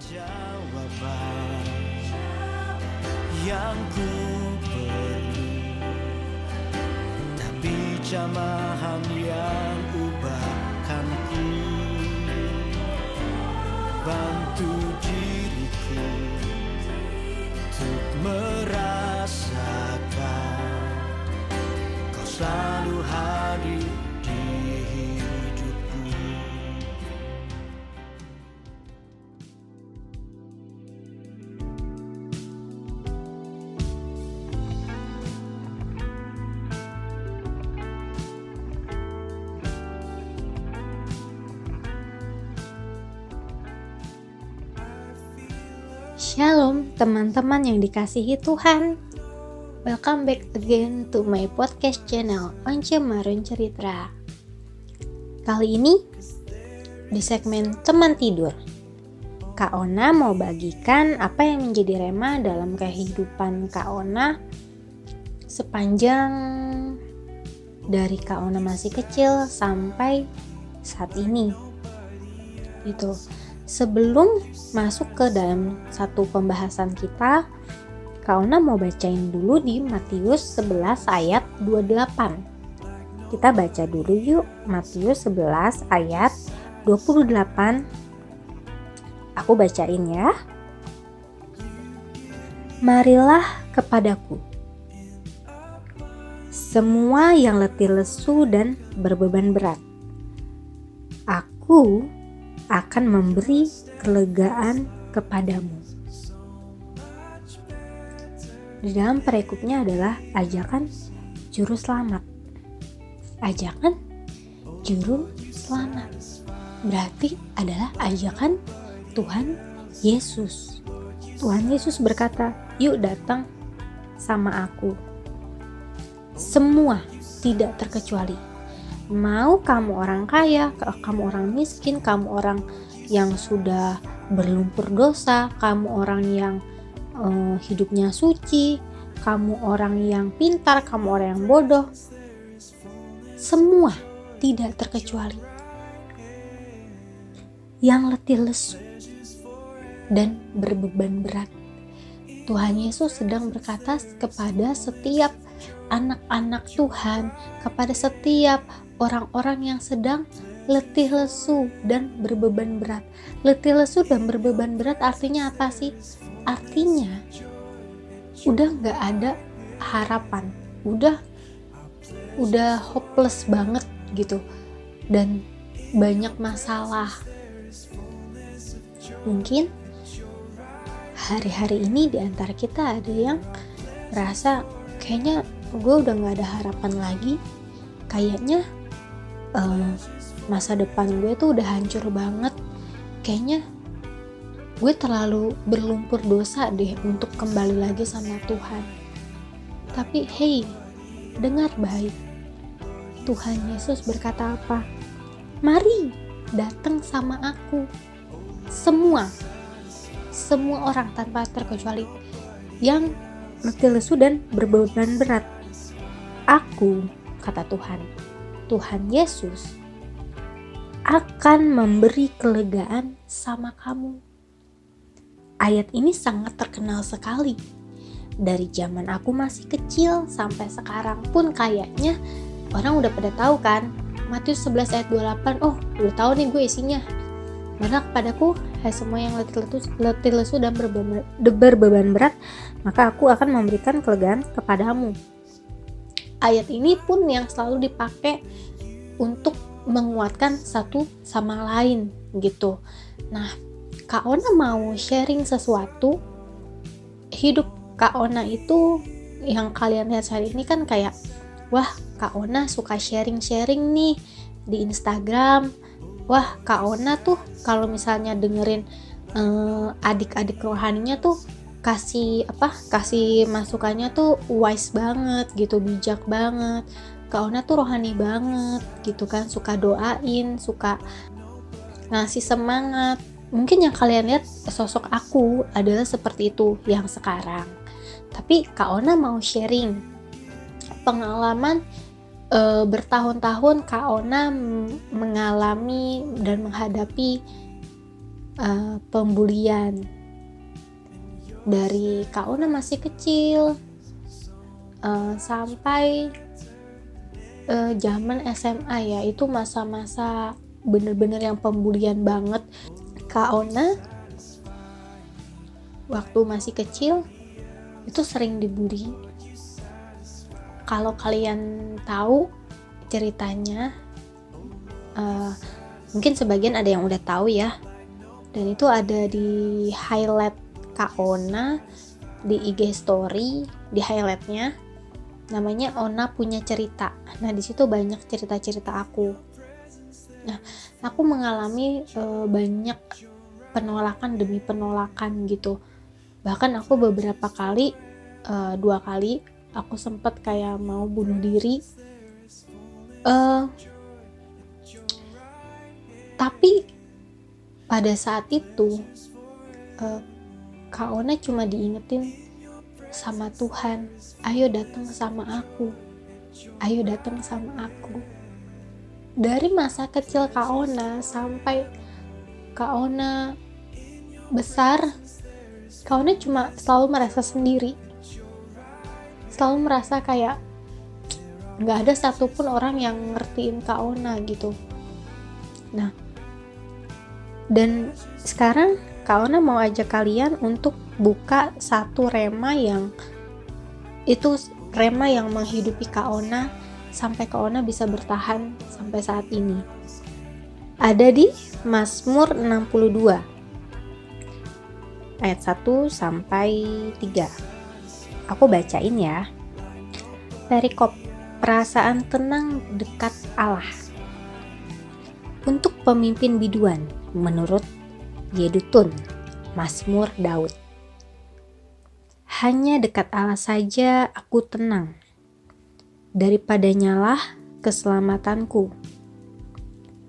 jawaban yang ku perlu. Tapi jamahan yang ubahkan ku. Bantu diriku untuk merasakan kau selalu Shalom teman-teman yang dikasihi Tuhan. Welcome back again to my podcast channel Once Marun Cerita. Kali ini di segmen teman tidur Kak Ona mau bagikan apa yang menjadi rema dalam kehidupan Kak Ona Sepanjang dari Kak Ona masih kecil sampai saat ini. Gitu sebelum masuk ke dalam satu pembahasan kita, Kauna mau bacain dulu di Matius 11 ayat 28. Kita baca dulu yuk Matius 11 ayat 28. Aku bacain ya. Marilah kepadaku. Semua yang letih lesu dan berbeban berat. Aku akan memberi kelegaan kepadamu. Di dalam perekupnya adalah ajakan juru selamat. Ajakan juru selamat berarti adalah ajakan Tuhan Yesus. Tuhan Yesus berkata, "Yuk datang sama aku." Semua tidak terkecuali mau kamu orang kaya, kamu orang miskin, kamu orang yang sudah berlumpur dosa, kamu orang yang uh, hidupnya suci, kamu orang yang pintar, kamu orang yang bodoh, semua tidak terkecuali. Yang letih lesu dan berbeban berat. Tuhan Yesus sedang berkata kepada setiap anak-anak Tuhan, kepada setiap orang-orang yang sedang letih lesu dan berbeban berat. Letih lesu dan berbeban berat artinya apa sih? Artinya udah nggak ada harapan, udah udah hopeless banget gitu dan banyak masalah. Mungkin hari-hari ini di antara kita ada yang merasa kayaknya gue udah nggak ada harapan lagi, kayaknya uh, masa depan gue tuh udah hancur banget. Kayaknya gue terlalu berlumpur dosa deh untuk kembali lagi sama Tuhan. Tapi hey dengar baik. Tuhan Yesus berkata apa? Mari datang sama aku. Semua semua orang tanpa terkecuali yang letih lesu dan berbeban berat. Aku kata Tuhan Tuhan Yesus akan memberi kelegaan sama kamu. Ayat ini sangat terkenal sekali. Dari zaman aku masih kecil sampai sekarang pun kayaknya orang udah pada tahu kan. Matius 11 ayat 28, oh udah tahu nih gue isinya. Maka kepadaku, hai semua yang letih lesu, letih lesu dan berbeban, berbeban berat, maka aku akan memberikan kelegaan kepadamu ayat ini pun yang selalu dipakai untuk menguatkan satu sama lain gitu. Nah, Kak Ona mau sharing sesuatu hidup Kak Ona itu yang kalian lihat hari ini kan kayak wah Kak Ona suka sharing-sharing nih di Instagram. Wah, Kak Ona tuh kalau misalnya dengerin eh, adik-adik rohaninya tuh kasih apa kasih masukannya tuh wise banget gitu bijak banget. Kak Ona tuh rohani banget gitu kan suka doain suka ngasih semangat. Mungkin yang kalian lihat sosok aku adalah seperti itu yang sekarang. Tapi Kak Ona mau sharing pengalaman e, bertahun-tahun Kak Ona mengalami dan menghadapi uh, pembulian dari Kak Ona masih kecil uh, sampai uh, zaman SMA ya itu masa-masa bener-bener yang pembulian banget. Kak Ona waktu masih kecil itu sering dibully. Kalau kalian tahu ceritanya uh, mungkin sebagian ada yang udah tahu ya. Dan itu ada di highlight Kak Ona di IG story di highlightnya namanya Ona punya cerita. Nah di situ banyak cerita-cerita aku. Nah aku mengalami uh, banyak penolakan demi penolakan gitu. Bahkan aku beberapa kali uh, dua kali aku sempet kayak mau bunuh diri. Uh, tapi pada saat itu uh, Kak Ona cuma diingetin sama Tuhan. Ayo datang sama aku. Ayo datang sama aku. Dari masa kecil Kak Ona sampai Kak Ona besar Kak Ona cuma selalu merasa sendiri. Selalu merasa kayak nggak ada satupun orang yang ngertiin Kak Ona gitu. Nah dan sekarang Kak Ona mau ajak kalian untuk buka satu rema yang itu rema yang menghidupi Kak Ona sampai Kak Ona bisa bertahan sampai saat ini ada di Mazmur 62 ayat 1 sampai 3 Aku bacain ya. Perikop perasaan tenang dekat Allah. Untuk pemimpin biduan menurut Yedutun, Mazmur Daud. Hanya dekat Allah saja aku tenang. Daripadanya lah keselamatanku.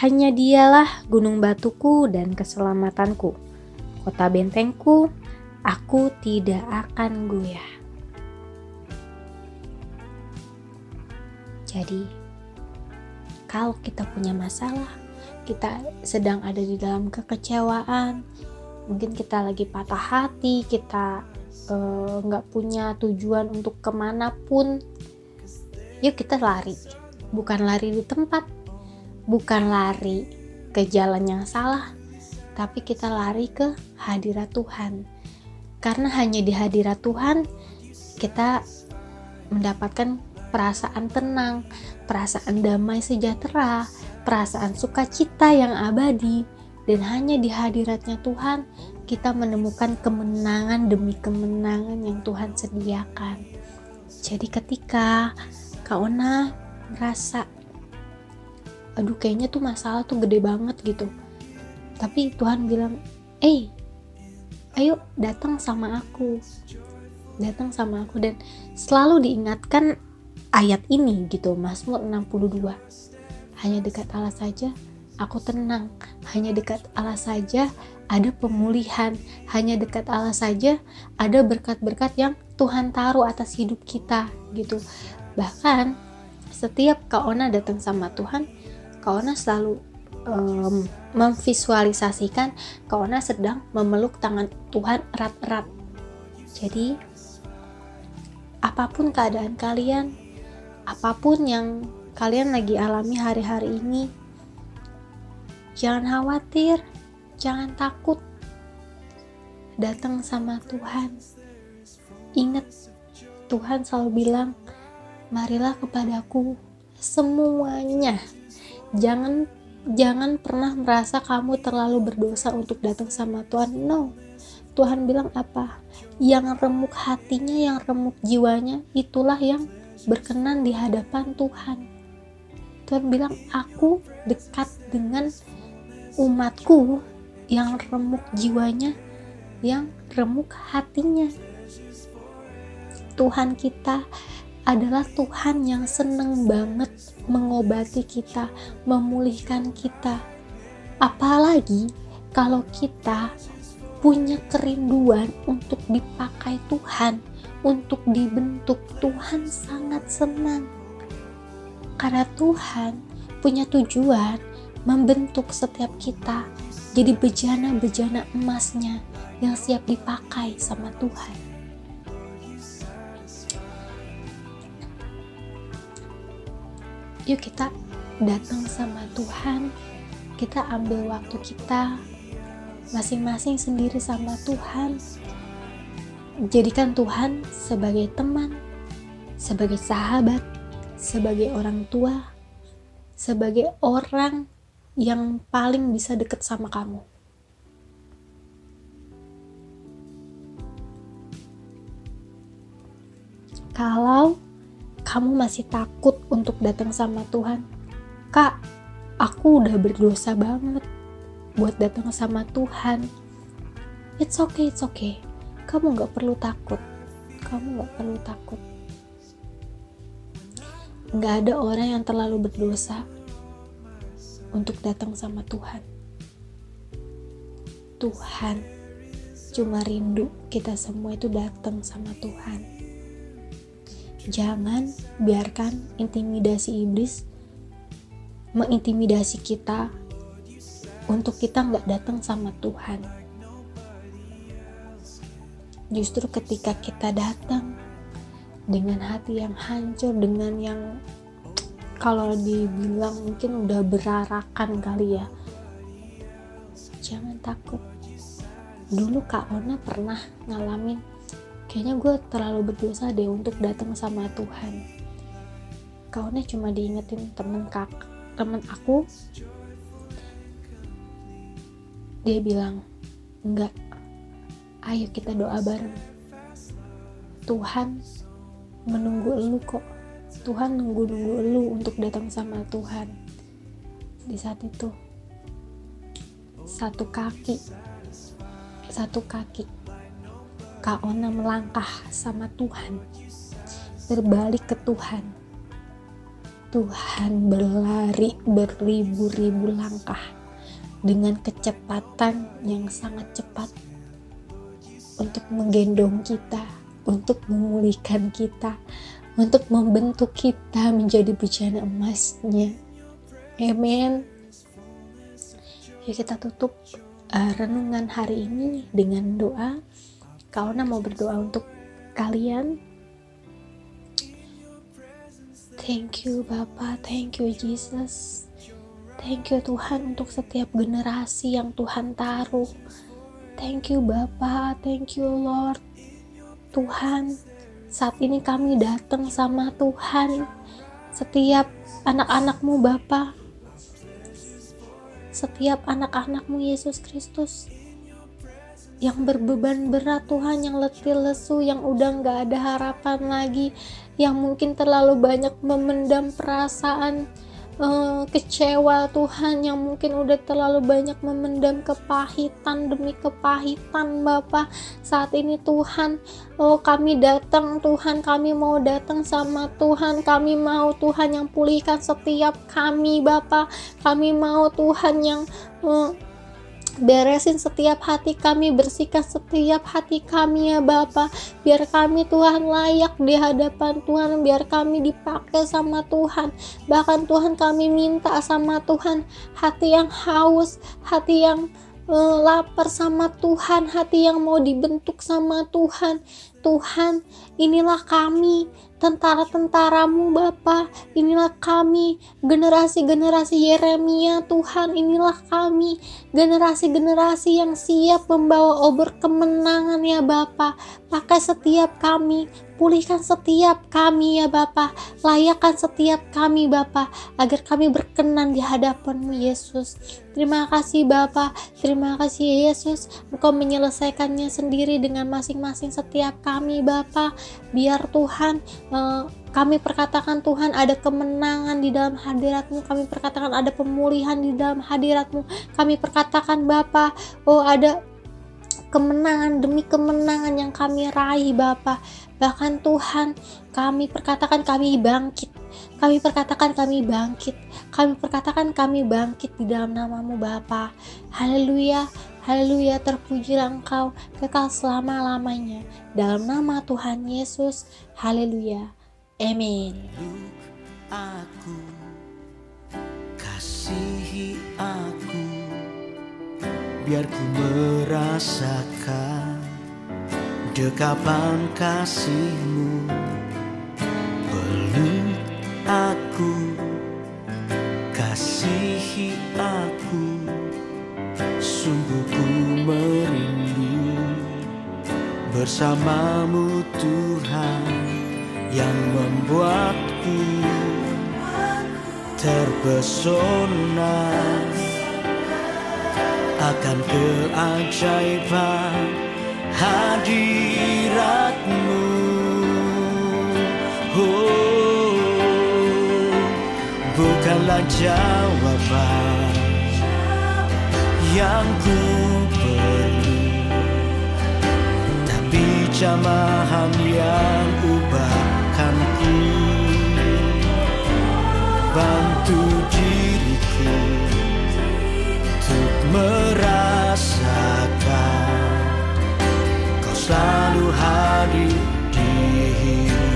Hanya dialah gunung batuku dan keselamatanku. Kota bentengku, aku tidak akan goyah. Jadi, kalau kita punya masalah, kita sedang ada di dalam kekecewaan, mungkin kita lagi patah hati, kita eh, nggak uh, punya tujuan untuk ke mana pun, yuk kita lari. Bukan lari di tempat, bukan lari ke jalan yang salah, tapi kita lari ke hadirat Tuhan. Karena hanya di hadirat Tuhan kita mendapatkan perasaan tenang, perasaan damai sejahtera, perasaan sukacita yang abadi, dan hanya di hadiratnya Tuhan kita menemukan kemenangan demi kemenangan yang Tuhan sediakan. Jadi ketika Kak Ona merasa aduh kayaknya tuh masalah tuh gede banget gitu. Tapi Tuhan bilang, "Eh, ayo datang sama aku." Datang sama aku dan selalu diingatkan ayat ini gitu Mazmur 62 hanya dekat Allah saja aku tenang. Hanya dekat Allah saja ada pemulihan. Hanya dekat Allah saja ada berkat-berkat yang Tuhan taruh atas hidup kita gitu. Bahkan setiap Kak Ona datang sama Tuhan Kak Ona selalu um, memvisualisasikan Kak Ona sedang memeluk tangan Tuhan erat-erat. Jadi apa pun keadaan kalian apa pun yang kalian lagi alami hari-hari ini, jangan khawatir, jangan takut. Datang sama Tuhan. Ingat, Tuhan selalu bilang, "Marilah kepadaku semuanya." Jangan jangan pernah merasa kamu terlalu berdosa untuk datang sama Tuhan. No. Tuhan bilang apa? Yang remuk hatinya, yang remuk jiwanya, itulah yang berkenan di hadapan Tuhan. Tuhan bilang, aku dekat dengan umatku yang remuk jiwanya, yang remuk hatinya. Tuhan kita adalah Tuhan yang seneng banget mengobati kita, memulihkan kita. Apalagi kalau kita punya kerinduan untuk dipakai Tuhan, untuk dibentuk, Tuhan sangat senang. Karena Tuhan punya tujuan membentuk setiap kita jadi bejana-bejana emasnya yang siap dipakai sama Tuhan. Yuk kita datang sama Tuhan, kita ambil waktu kita masing-masing sendiri sama Tuhan. Jadikan Tuhan sebagai teman, sebagai sahabat, sebagai orang tua, sebagai orang yang paling bisa deket sama kamu. Kalau kamu masih takut untuk datang sama Tuhan, Kak, aku udah berdosa banget buat datang sama Tuhan. It's okay, it's okay. Kamu gak perlu takut. Kamu gak perlu takut. Gak ada orang yang terlalu berdosa untuk datang sama Tuhan. Tuhan cuma rindu kita semua itu datang sama Tuhan. Jangan biarkan intimidasi iblis mengintimidasi kita untuk kita nggak datang sama Tuhan. Justru ketika kita datang dengan hati yang hancur, dengan yang kalau dibilang mungkin udah berarakan kali ya. Jangan takut. Dulu Kak Ona pernah ngalamin kayaknya gue terlalu berdosa deh untuk datang sama Tuhan. Kak Ona cuma diingetin temen kak temen aku. Dia bilang enggak ayo kita doa bareng. Tuhan menunggu lu kok. Tuhan nunggu-nunggu lu untuk datang sama Tuhan. Di saat itu satu kaki satu kaki Kak Ona melangkah sama Tuhan berbalik ke Tuhan. Tuhan berlari beribu-ribu langkah dengan kecepatan yang sangat cepat untuk menggendong kita, untuk memulihkan kita, untuk membentuk kita menjadi bejana emasnya. Amin. Ya kita tutup uh, renungan hari ini dengan doa. Kauna mau berdoa untuk kalian. Thank you Bapak, thank you Jesus. Thank you Tuhan untuk setiap generasi yang Tuhan taruh. Thank you Bapak, thank you Lord. Tuhan, saat ini kami datang sama Tuhan. Setiap anak-anakmu Bapa. Setiap anak-anakmu Yesus Kristus yang berbeban berat Tuhan yang letih lesu yang udah nggak ada harapan lagi yang mungkin terlalu banyak memendam perasaan uh, kecewa Tuhan yang mungkin udah terlalu banyak memendam kepahitan demi kepahitan Bapak. Saat ini Tuhan oh kami datang Tuhan kami mau datang sama Tuhan. Kami mau Tuhan yang pulihkan setiap kami Bapak. Kami mau Tuhan yang uh, beresin setiap hati kami, bersihkan setiap hati kami ya Bapa. Biar kami Tuhan layak di hadapan Tuhan, biar kami dipakai sama Tuhan. Bahkan Tuhan kami minta sama Tuhan hati yang haus, hati yang uh, lapar sama Tuhan, hati yang mau dibentuk sama Tuhan. Tuhan, inilah kami, tentara-tentaramu Bapa. Inilah kami, generasi-generasi Yeremia Tuhan. Inilah kami, generasi-generasi yang siap membawa obor kemenangan ya Bapa. Pakai setiap kami, pulihkan setiap kami ya Bapa. Layakkan setiap kami Bapa, agar kami berkenan di hadapanmu Yesus. Terima kasih Bapa, terima kasih Yesus. Engkau menyelesaikannya sendiri dengan masing-masing setiap kami Bapa biar Tuhan uh, kami perkatakan Tuhan ada kemenangan di dalam hadiratmu kami perkatakan ada pemulihan di dalam hadiratmu kami perkatakan Bapa oh ada kemenangan demi kemenangan yang kami raih Bapa bahkan Tuhan kami perkatakan kami bangkit kami perkatakan kami bangkit kami perkatakan kami bangkit di dalam namamu Bapa haleluya Haleluya, terpujilah engkau kekal selama-lamanya. Dalam nama Tuhan Yesus, haleluya. Amin. Aku kasihi aku biar ku merasakan dekapan kasihmu. Peluk aku kasihi aku. Sungguh ku merindu bersamamu Tuhan yang membuatku terpesona akan keajaiban hadiratmu. Oh, bukanlah jawaban yang ku perlu tapi jamahan yang ubahkan ku. Bantu diriku merasakan. Kau selalu hadir di hidup.